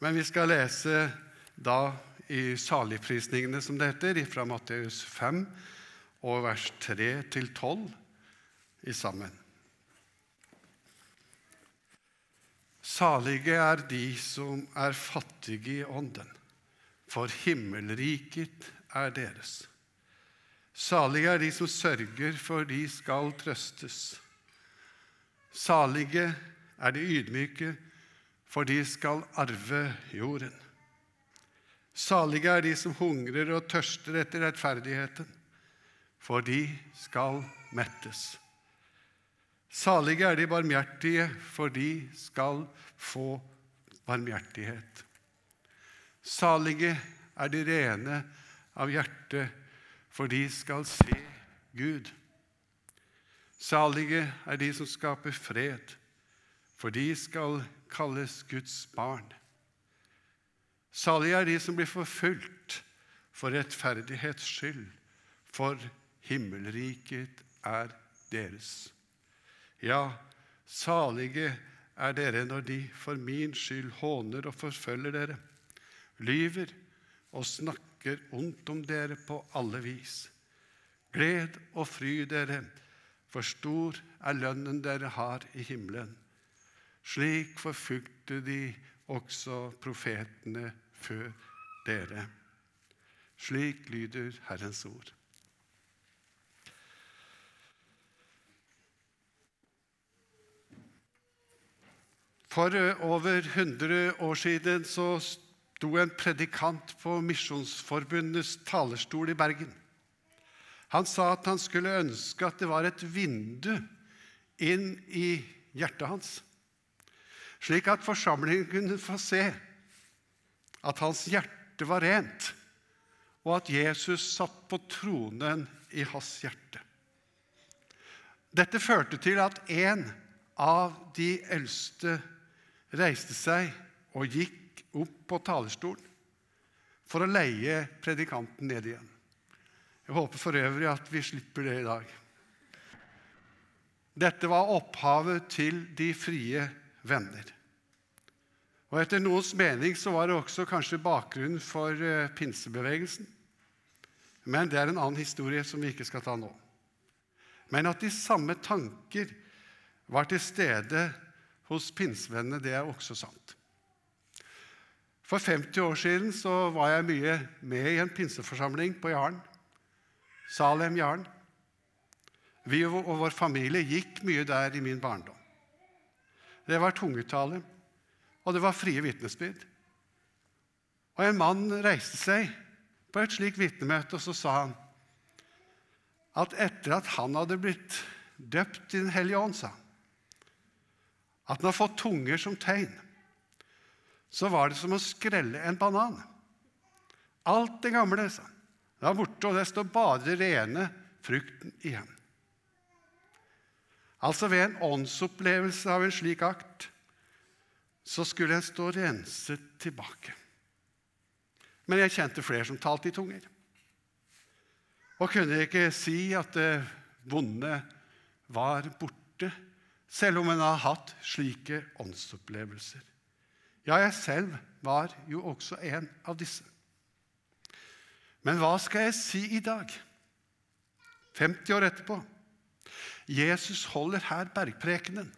Men vi skal lese da i saligprisningene, som det heter, fra Matteus 5 og vers 3 til 12 i sammen. Salige er de som er fattige i ånden, for himmelriket er deres. Salige er de som sørger, for de skal trøstes. Salige er de ydmyke, for de skal arve jorden. Salige er de som hungrer og tørster etter rettferdigheten, for de skal mettes. Salige er de barmhjertige, for de skal få barmhjertighet. Salige er de rene av hjerte, for de skal se Gud. Salige er de som skaper fred, for de skal kalles Guds barn. Salige er de som blir forfulgt for rettferdighets skyld, for himmelriket er deres. Ja, salige er dere når de for min skyld håner og forfølger dere, lyver og snakker ondt om dere på alle vis. Gled og fry dere, for stor er lønnen dere har i himmelen. Slik forfulgte de også profetene før dere. Slik lyder Herrens ord. For over 100 år siden så sto en predikant på Misjonsforbundets talerstol i Bergen. Han sa at han skulle ønske at det var et vindu inn i hjertet hans, slik at forsamlingen kunne få se at hans hjerte var rent, og at Jesus satt på tronen i hans hjerte. Dette førte til at en av de eldste reiste seg og gikk opp på talerstolen for å leie predikanten ned igjen. Jeg håper for øvrig at vi slipper det i dag. Dette var opphavet til De frie venner. Og Etter noens mening så var det også kanskje bakgrunnen for eh, pinsebevegelsen. Men det er en annen historie som vi ikke skal ta nå. Men at de samme tanker var til stede hos pinsevennene, det er også sant. For 50 år siden så var jeg mye med i en pinseforsamling på Jaren. Salem Jaren. Vi og vår familie gikk mye der i min barndom. Det var tungetale, og det var frie vitnesbyrd. Og en mann reiste seg på et slikt vitnemøte, og så sa han at etter at han hadde blitt døpt i Den hellige ånd, sa han, at han har fått tunger som tegn, så var det som å skrelle en banan. Alt det gamle sa han, det var borte, og det står bare rene frukten igjen. Altså Ved en åndsopplevelse av en slik akt så skulle en stå renset tilbake. Men jeg kjente flere som talte i tunger. Og kunne ikke si at det vonde var borte selv om en har hatt slike åndsopplevelser. Ja, jeg selv var jo også en av disse. Men hva skal jeg si i dag, 50 år etterpå? Jesus holder her bergprekenen,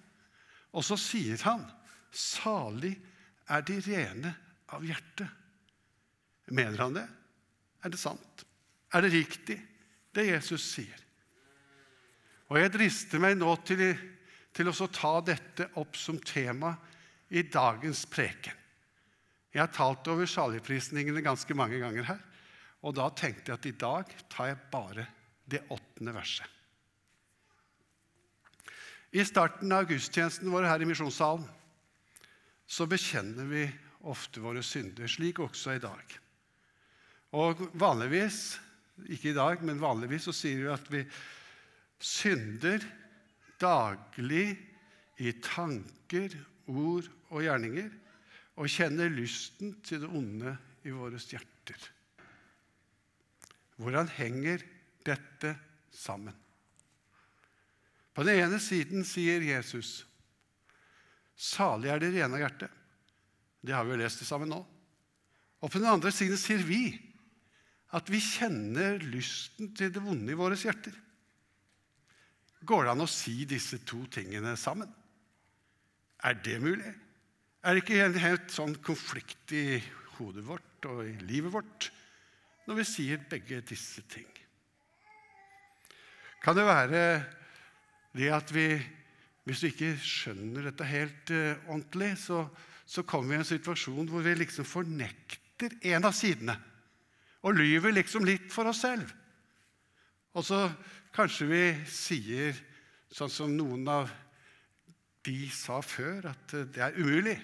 og så sier han, 'Salig er de rene av hjerte'. Mener han det? Er det sant? Er det riktig, det Jesus sier? Og jeg drister meg nå til til å ta dette opp som tema i dagens preken. Jeg har talt over saligprisningene ganske mange ganger her, og da tenkte jeg at i dag tar jeg bare det åttende verset. I starten av gudstjenesten vår her i Misjonssalen så bekjenner vi ofte våre synder, slik også i dag. Og vanligvis, ikke i dag, men vanligvis så sier vi at vi synder daglig i tanker, ord og gjerninger, og kjenner lysten til det onde i våre hjerter. Hvordan henger dette sammen? På den ene siden sier Jesus, 'Salig er det rene av hjerte'. Det har vi jo lest det sammen nå. Og på den andre siden sier vi at vi kjenner lysten til det vonde i våre hjerter. Går det an å si disse to tingene sammen? Er det mulig? Er det ikke en helt sånn konflikt i hodet vårt og i livet vårt når vi sier begge disse ting? Kan det være det at vi, hvis vi ikke skjønner dette helt uh, ordentlig, så, så kommer vi i en situasjon hvor vi liksom fornekter en av sidene og lyver liksom litt for oss selv. Og så kanskje vi sier, sånn som noen av de sa før, at det er umulig.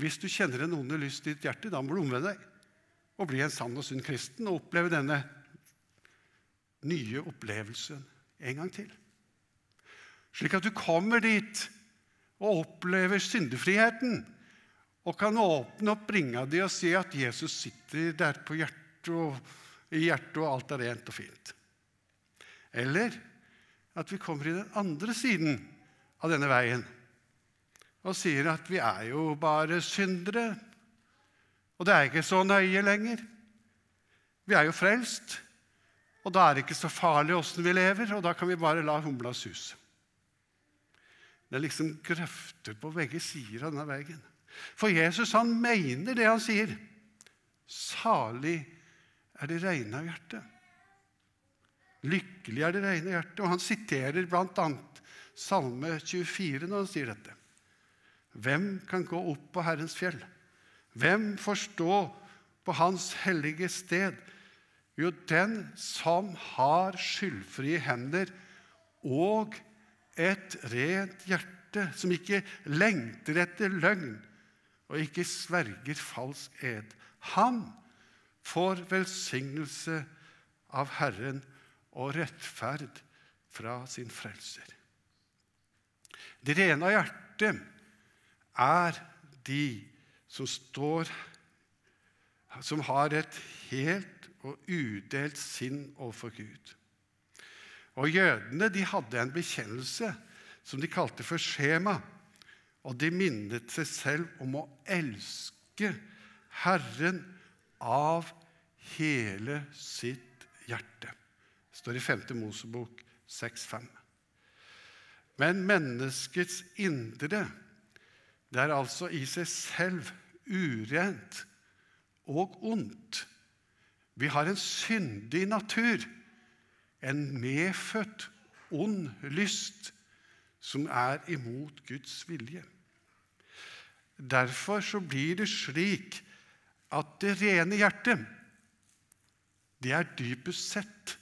Hvis du kjenner en onde lyst i ditt hjerte, da må du omvende deg og bli en sann og sunn kristen og oppleve denne nye opplevelsen en gang til. Slik at du kommer dit og opplever syndefriheten og kan åpne opp bringa di og se at Jesus sitter der på hjertet og, i hjertet, og alt er rent og fint. Eller at vi kommer i den andre siden av denne veien og sier at vi er jo bare syndere, og det er ikke så nøye lenger. Vi er jo frelst, og da er det ikke så farlig åssen vi lever, og da kan vi bare la humla suse. Det er liksom grøfter på begge sider av denne veien. For Jesus han mener det han sier. Salig er det reine av hjertet. Lykkelig er det rene hjertet. Og han siterer bl.a. Salme 24 når han sier dette. Hvem kan gå opp på Herrens fjell? Hvem får stå på Hans hellige sted? Jo, den som har skyldfrie hender og et rent hjerte, som ikke lengter etter løgn og ikke sverger falsk ed. Han får velsignelse av Herren og rettferd fra sin frelser. Det rene av hjertet er de som står Som har et helt og udelt sinn overfor Gud. Og Jødene de hadde en bekjennelse som de kalte for skjema. Og de minnet seg selv om å elske Herren av hele sitt hjerte. Det står i 5. Mosebok 6,5. Men menneskets indre det er altså i seg selv urent og ondt. Vi har en syndig natur, en medfødt ond lyst som er imot Guds vilje. Derfor så blir det slik at det rene hjertet, det er dypest sett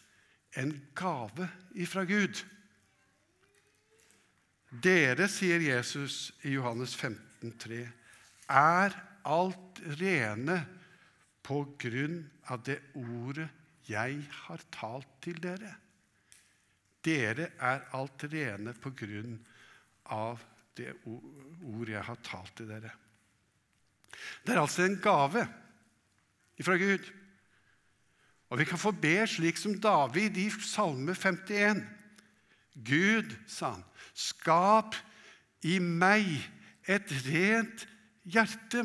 en gave ifra Gud. Dere, sier Jesus i Johannes 15, 3, er alt rene på grunn av det ordet jeg har talt til dere. Dere er alt rene på grunn av det ordet jeg har talt til dere. Det er altså en gave fra Gud. Og vi kan få be slik som David i Salme 51. Gud, sa han, skap i meg et rent hjerte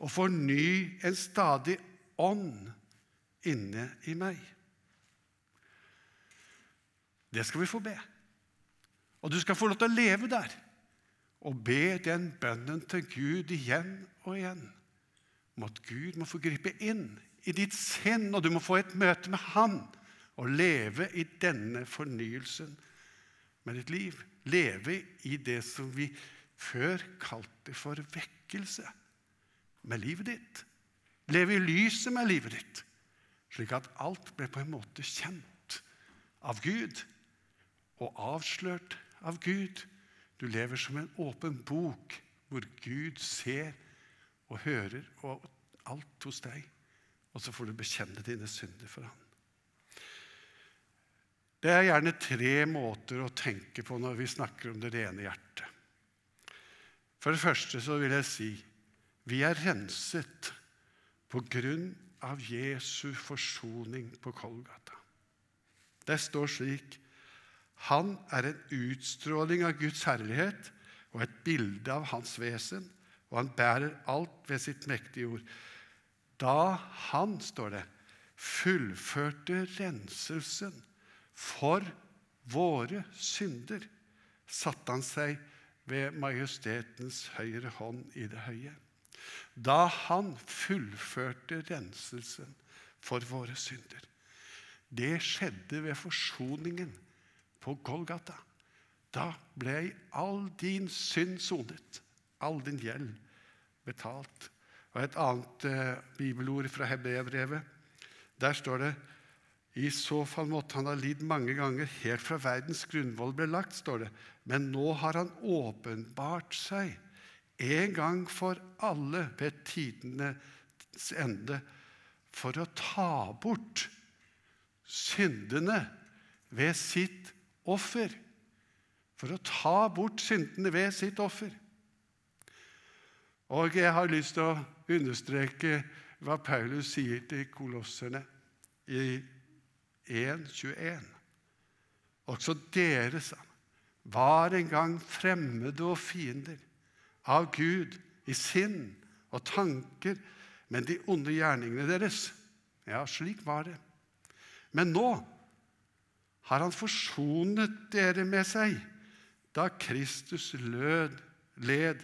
og forny en stadig ånd inne i meg. Det skal vi få be. Og du skal få lov til å leve der og be den bønnen til Gud igjen og igjen om at Gud må få gripe inn i ditt sinn, og du må få et møte med Han og leve i denne fornyelsen med ditt liv. Leve i det som vi før kalte for vekkelse med livet ditt. Leve i lyset med livet ditt, slik at alt ble på en måte kjent av Gud og avslørt av Gud. Du lever som en åpen bok hvor Gud ser og hører og alt hos deg. Og så får du bekjenne dine synder for ham. Det er gjerne tre måter å tenke på når vi snakker om det rene hjertet. For det første så vil jeg si vi er renset på grunn av Jesu forsoning på Kolgata. Det står slik Han er en utstråling av Guds herlighet og et bilde av Hans vesen, og han bærer alt ved sitt mektige ord. Da han, står det, fullførte renselsen for våre synder, satte han seg ved majestetens høyre hånd i det høye. Da han fullførte renselsen for våre synder. Det skjedde ved forsoningen på Golgata. Da ble all din synd sonet, all din gjeld betalt. Og Et annet eh, bibelord fra Hebreabrevet, der står det i så fall måtte han ha lidd mange ganger helt fra verdens grunnvoll ble lagt, står det. Men nå har han åpenbart seg en gang for alle ved tidenes ende for å ta bort syndene ved sitt offer. For å ta bort syndene ved sitt offer. Og jeg har lyst til å understreke hva Paulus sier til kolosserne i 1,21. Også dere, han, var en gang fremmede og fiender av Gud i sinn og tanker, men de onde gjerningene deres Ja, slik var det. Men nå har han forsonet dere med seg da Kristus lød, led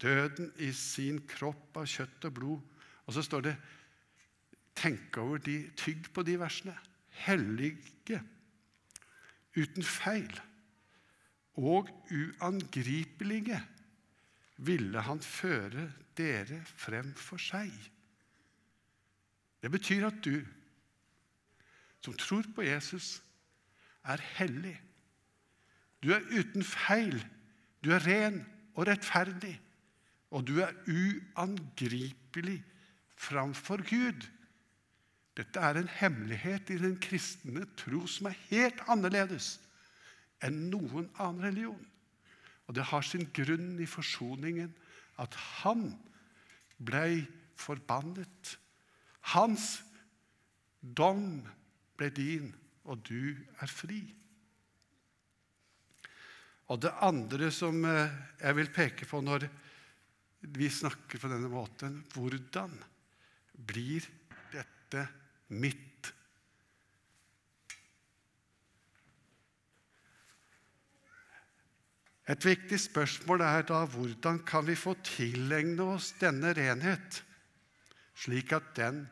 døden i sin kropp av kjøtt og blod. Og så står det Tenk over de, tygg på de versene. Hellige, uten feil og uangripelige ville han føre dere frem for seg. Det betyr at du som tror på Jesus, er hellig. Du er uten feil. Du er ren og rettferdig. Og du er uangripelig framfor Gud. Dette er en hemmelighet i den kristne tro som er helt annerledes enn noen annen religion. Og det har sin grunn i forsoningen, at han ble forbannet. Hans dom ble din, og du er fri. Og det andre som eh, jeg vil peke på når vi snakker på denne måten Hvordan blir dette mitt? Et viktig spørsmål er da hvordan kan vi få tilegne oss denne renhet, slik at den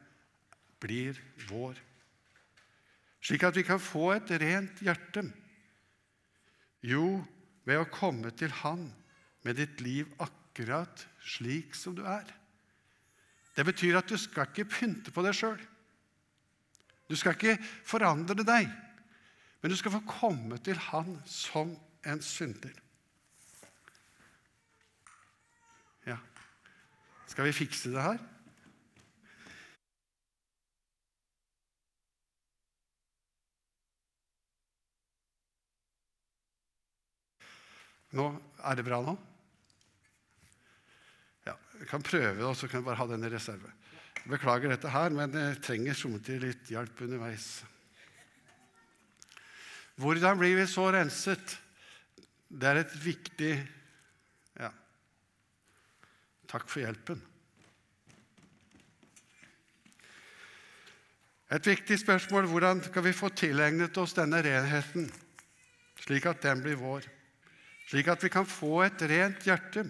blir vår? slik at vi kan få et rent hjerte? Jo, ved å komme til Han med ditt liv akkurat slik som du er. Det betyr at du skal ikke pynte på deg sjøl. Du skal ikke forandre deg, men du skal få komme til Han som en synder. Skal vi fikse det her? Nå, Er det bra nå? Ja, Vi kan prøve, og så kan vi bare ha den i reserve. Beklager dette her, men jeg trenger sommertid litt hjelp underveis. Hvordan blir vi så renset? Det er et viktig Ja, takk for hjelpen. Et viktig spørsmål hvordan kan vi få tilegnet oss denne renheten, slik at den blir vår? slik at vi kan få et rent hjerte?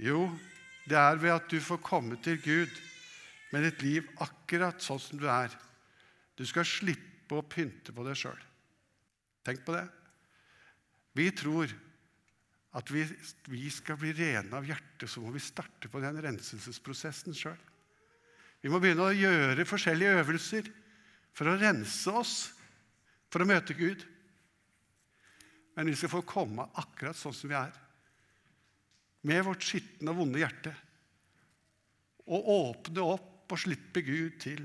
Jo, det er ved at du får komme til Gud med ditt liv akkurat sånn som du er. Du skal slippe å pynte på deg sjøl. Tenk på det. Vi tror at vi, vi skal bli rene av hjertet, så må vi starte på den renselsesprosessen sjøl. Vi må begynne å gjøre forskjellige øvelser for å rense oss, for å møte Gud. Men vi skal få komme akkurat sånn som vi er. Med vårt skitne og vonde hjerte. Og åpne opp og slippe Gud til.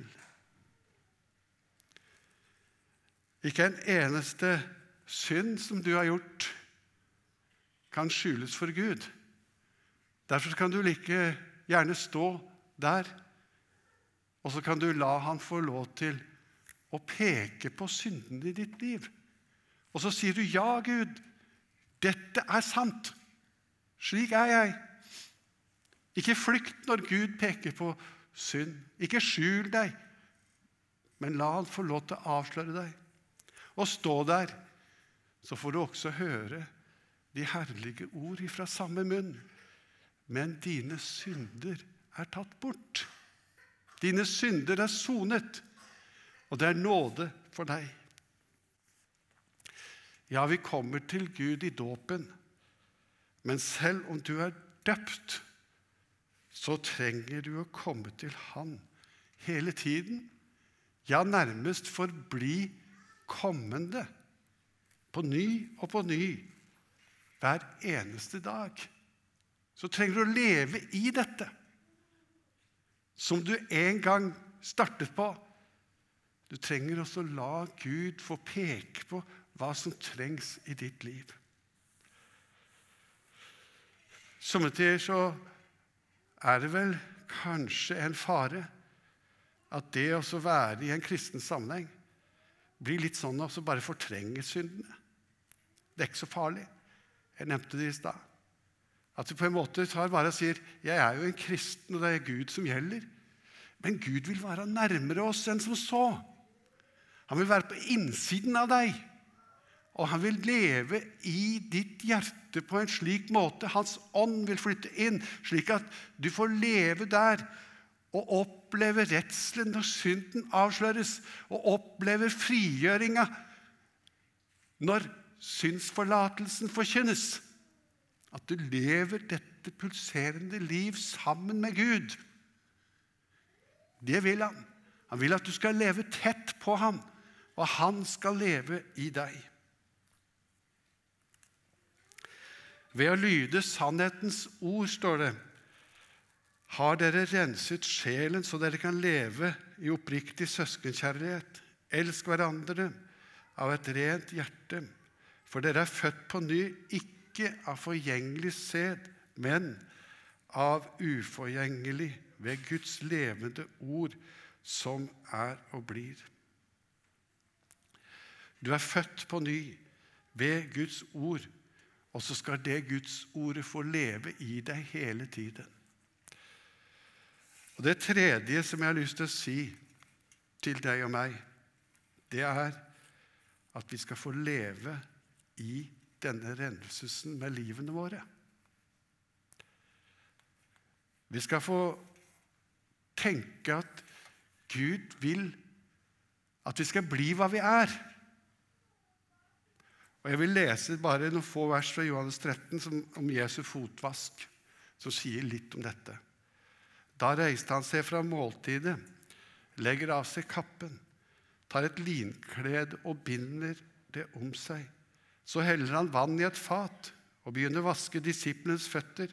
Ikke en eneste synd som du har gjort, kan skjules for Gud. Derfor kan du like gjerne stå der, og så kan du la Han få lov til å peke på syndene i ditt liv. Og så sier du, 'Ja, Gud, dette er sant.' Slik er jeg. Ikke flykt når Gud peker på synd. Ikke skjul deg, men la Han få lov til å avsløre deg. Og stå der, så får du også høre de herlige ord ifra samme munn. Men dine synder er tatt bort. Dine synder er sonet, og det er nåde for deg. Ja, vi kommer til Gud i dåpen, men selv om du er døpt, så trenger du å komme til Han hele tiden. Ja, nærmest forbli kommende på ny og på ny hver eneste dag. Så trenger du å leve i dette som du en gang startet på. Du trenger også å la Gud få peke på hva som trengs i ditt liv. Somme tider så er det vel kanskje en fare at det å være i en kristen sammenheng blir litt sånn å bare fortrenge syndene. Det er ikke så farlig. Jeg nevnte det i stad. At vi på en måte tar bare og sier jeg er jo en kristen, og det er Gud som gjelder. Men Gud vil være nærmere oss enn som så. Han vil være på innsiden av deg. Og han vil leve i ditt hjerte på en slik måte. Hans ånd vil flytte inn, slik at du får leve der og oppleve redselen når synden avsløres, og oppleve frigjøringa når synsforlatelsen forkynnes. At du lever dette pulserende liv sammen med Gud. Det vil han. Han vil at du skal leve tett på ham, og han skal leve i deg. Ved å lyde sannhetens ord, står det, har dere renset sjelen så dere kan leve i oppriktig søskenkjærlighet. Elsk hverandre av et rent hjerte, for dere er født på ny, ikke av forgjengelig sæd, men av uforgjengelig ved Guds levende ord, som er og blir. Du er født på ny ved Guds ord, og så skal det Guds ordet få leve i deg hele tiden. Og Det tredje som jeg har lyst til å si til deg og meg, det er at vi skal få leve i denne renselsen med livene våre. Vi skal få tenke at Gud vil at vi skal bli hva vi er. Og Jeg vil lese bare noen få vers fra Johannes 13 som, om Jesu fotvask, som sier litt om dette. Da reiste han seg fra måltidet, legger av seg kappen, tar et linklede og binder det om seg. Så heller han vann i et fat og begynner å vaske disiplenes føtter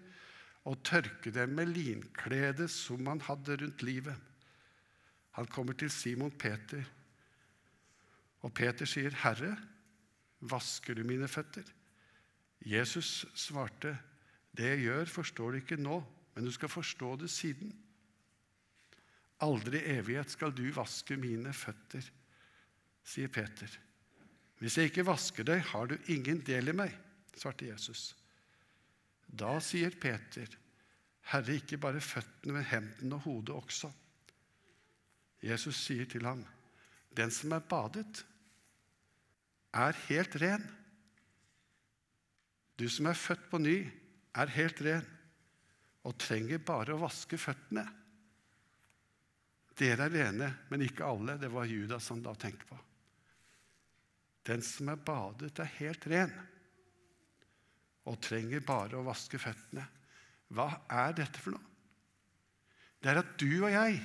og tørke dem med linkledet som han hadde rundt livet. Han kommer til Simon Peter, og Peter sier, 'Herre, Vasker du mine føtter? Jesus svarte, Det jeg gjør, forstår du ikke nå, men du skal forstå det siden. Aldri i evighet skal du vaske mine føtter, sier Peter. Hvis jeg ikke vasker deg, har du ingen del i meg, svarte Jesus. Da sier Peter, Herre, ikke bare føttene, men hendene og hodet også. Jesus sier til ham, Den som er badet, er helt ren. Du som er født på ny, er helt ren og trenger bare å vaske føttene. Dere er rene, men ikke alle. Det var Judas som da tenkte på. Den som er badet, er helt ren og trenger bare å vaske føttene. Hva er dette for noe? Det er at du og jeg,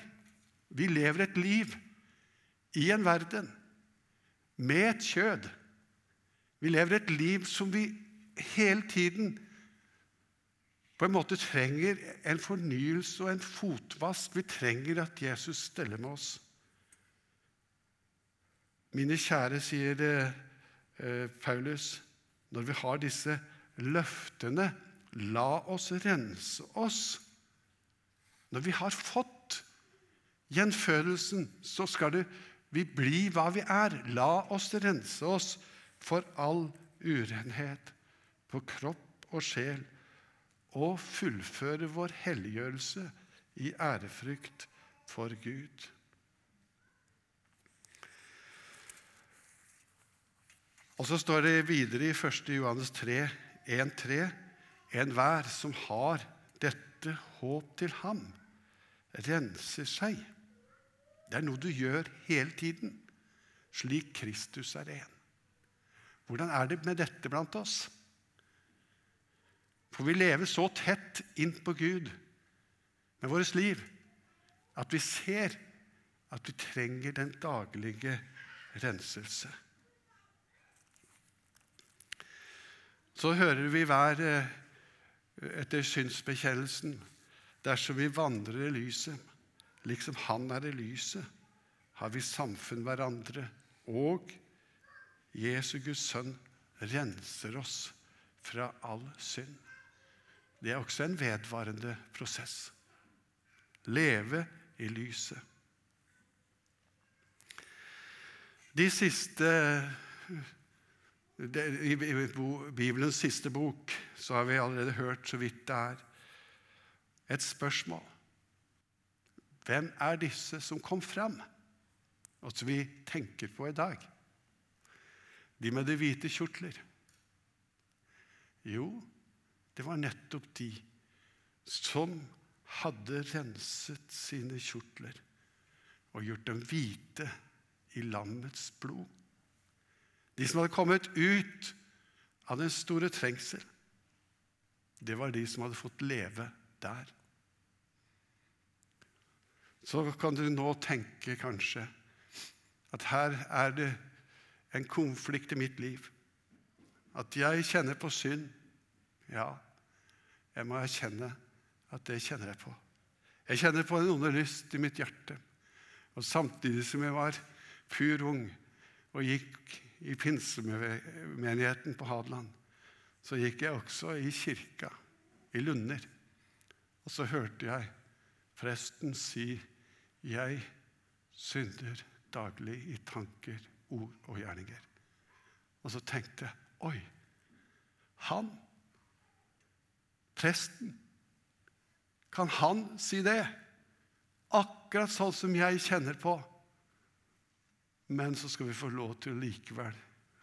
vi lever et liv i en verden med et kjød. Vi lever et liv som vi hele tiden på en måte trenger en fornyelse og en fotvask. Vi trenger at Jesus steller med oss. Mine kjære, sier eh, Paulus, når vi har disse løftene, la oss rense oss. Når vi har fått gjenfødelsen, så skal det vi bli hva vi er. La oss rense oss for all urenhet på kropp og sjel og fullføre vår helliggjørelse i ærefrykt for Gud. Og så står det videre i 1. Johannes 3, 1-3.: Enhver som har dette håp til ham, renser seg. Det er noe du gjør hele tiden, slik Kristus er ren. Hvordan er det med dette blant oss? For vi lever så tett innpå Gud med vårt liv at vi ser at vi trenger den daglige renselse. Så hører vi hver eh, etter synsbekjennelsen dersom vi vandrer i lyset, liksom Han er i lyset, har vi samfunn hverandre, og Jesu Guds sønn renser oss fra all synd. Det er også en vedvarende prosess. Leve i lyset. De siste i Bibelens siste bok så har vi allerede hørt så vidt det er et spørsmål. Hvem er disse som kom fram, og som vi tenker på i dag? De med de hvite kjortler. Jo, det var nettopp de som hadde renset sine kjortler og gjort dem hvite i lammets blod. De som hadde kommet ut av den store trengsel, det var de som hadde fått leve der. Så kan du nå tenke kanskje at her er det en konflikt i mitt liv. At jeg kjenner på synd. Ja, jeg må erkjenne at det kjenner jeg på. Jeg kjenner på en onde lyst i mitt hjerte. Og samtidig som jeg var pur ung og gikk i pinsemenigheten på Hadeland, så gikk jeg også i kirka i Lunder. Og så hørte jeg presten si 'Jeg synder daglig i tanker, ord og gjerninger'. Og så tenkte jeg 'Oi, han, presten, kan han si det?' Akkurat sånn som jeg kjenner på. Men så skal vi få lov til å likevel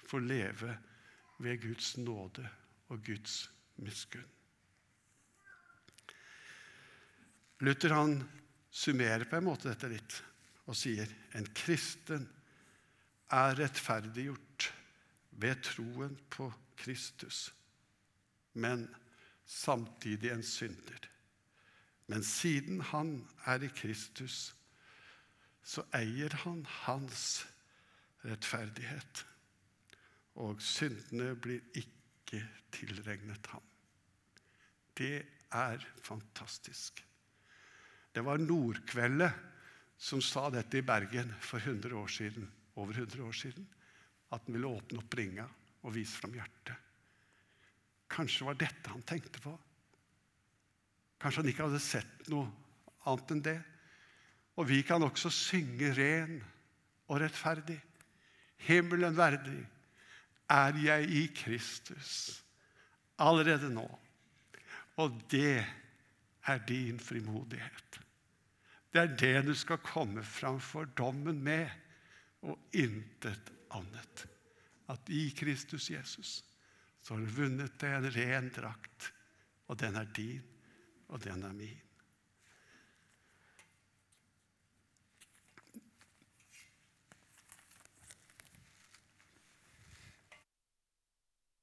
få leve ved Guds nåde og Guds miskunn. Luther han summerer på en måte dette litt og sier en kristen er rettferdiggjort ved troen på Kristus, men samtidig en synder. Men siden han er i Kristus, så eier han hans rettferdighet. Og syndene blir ikke tilregnet ham. Det er fantastisk. Det var Nordkveldet som sa dette i Bergen for 100 år siden, over 100 år siden. At han ville åpne opp ringa og vise fram hjertet. Kanskje var dette han tenkte på. Kanskje han ikke hadde sett noe annet enn det. Og vi kan også synge ren og rettferdig himmelen verdig, er jeg i Kristus allerede nå. Og det er din frimodighet. Det er det du skal komme framfor dommen med, og intet annet. At i Kristus Jesus så har du vunnet deg en ren drakt, og den er din, og den er min.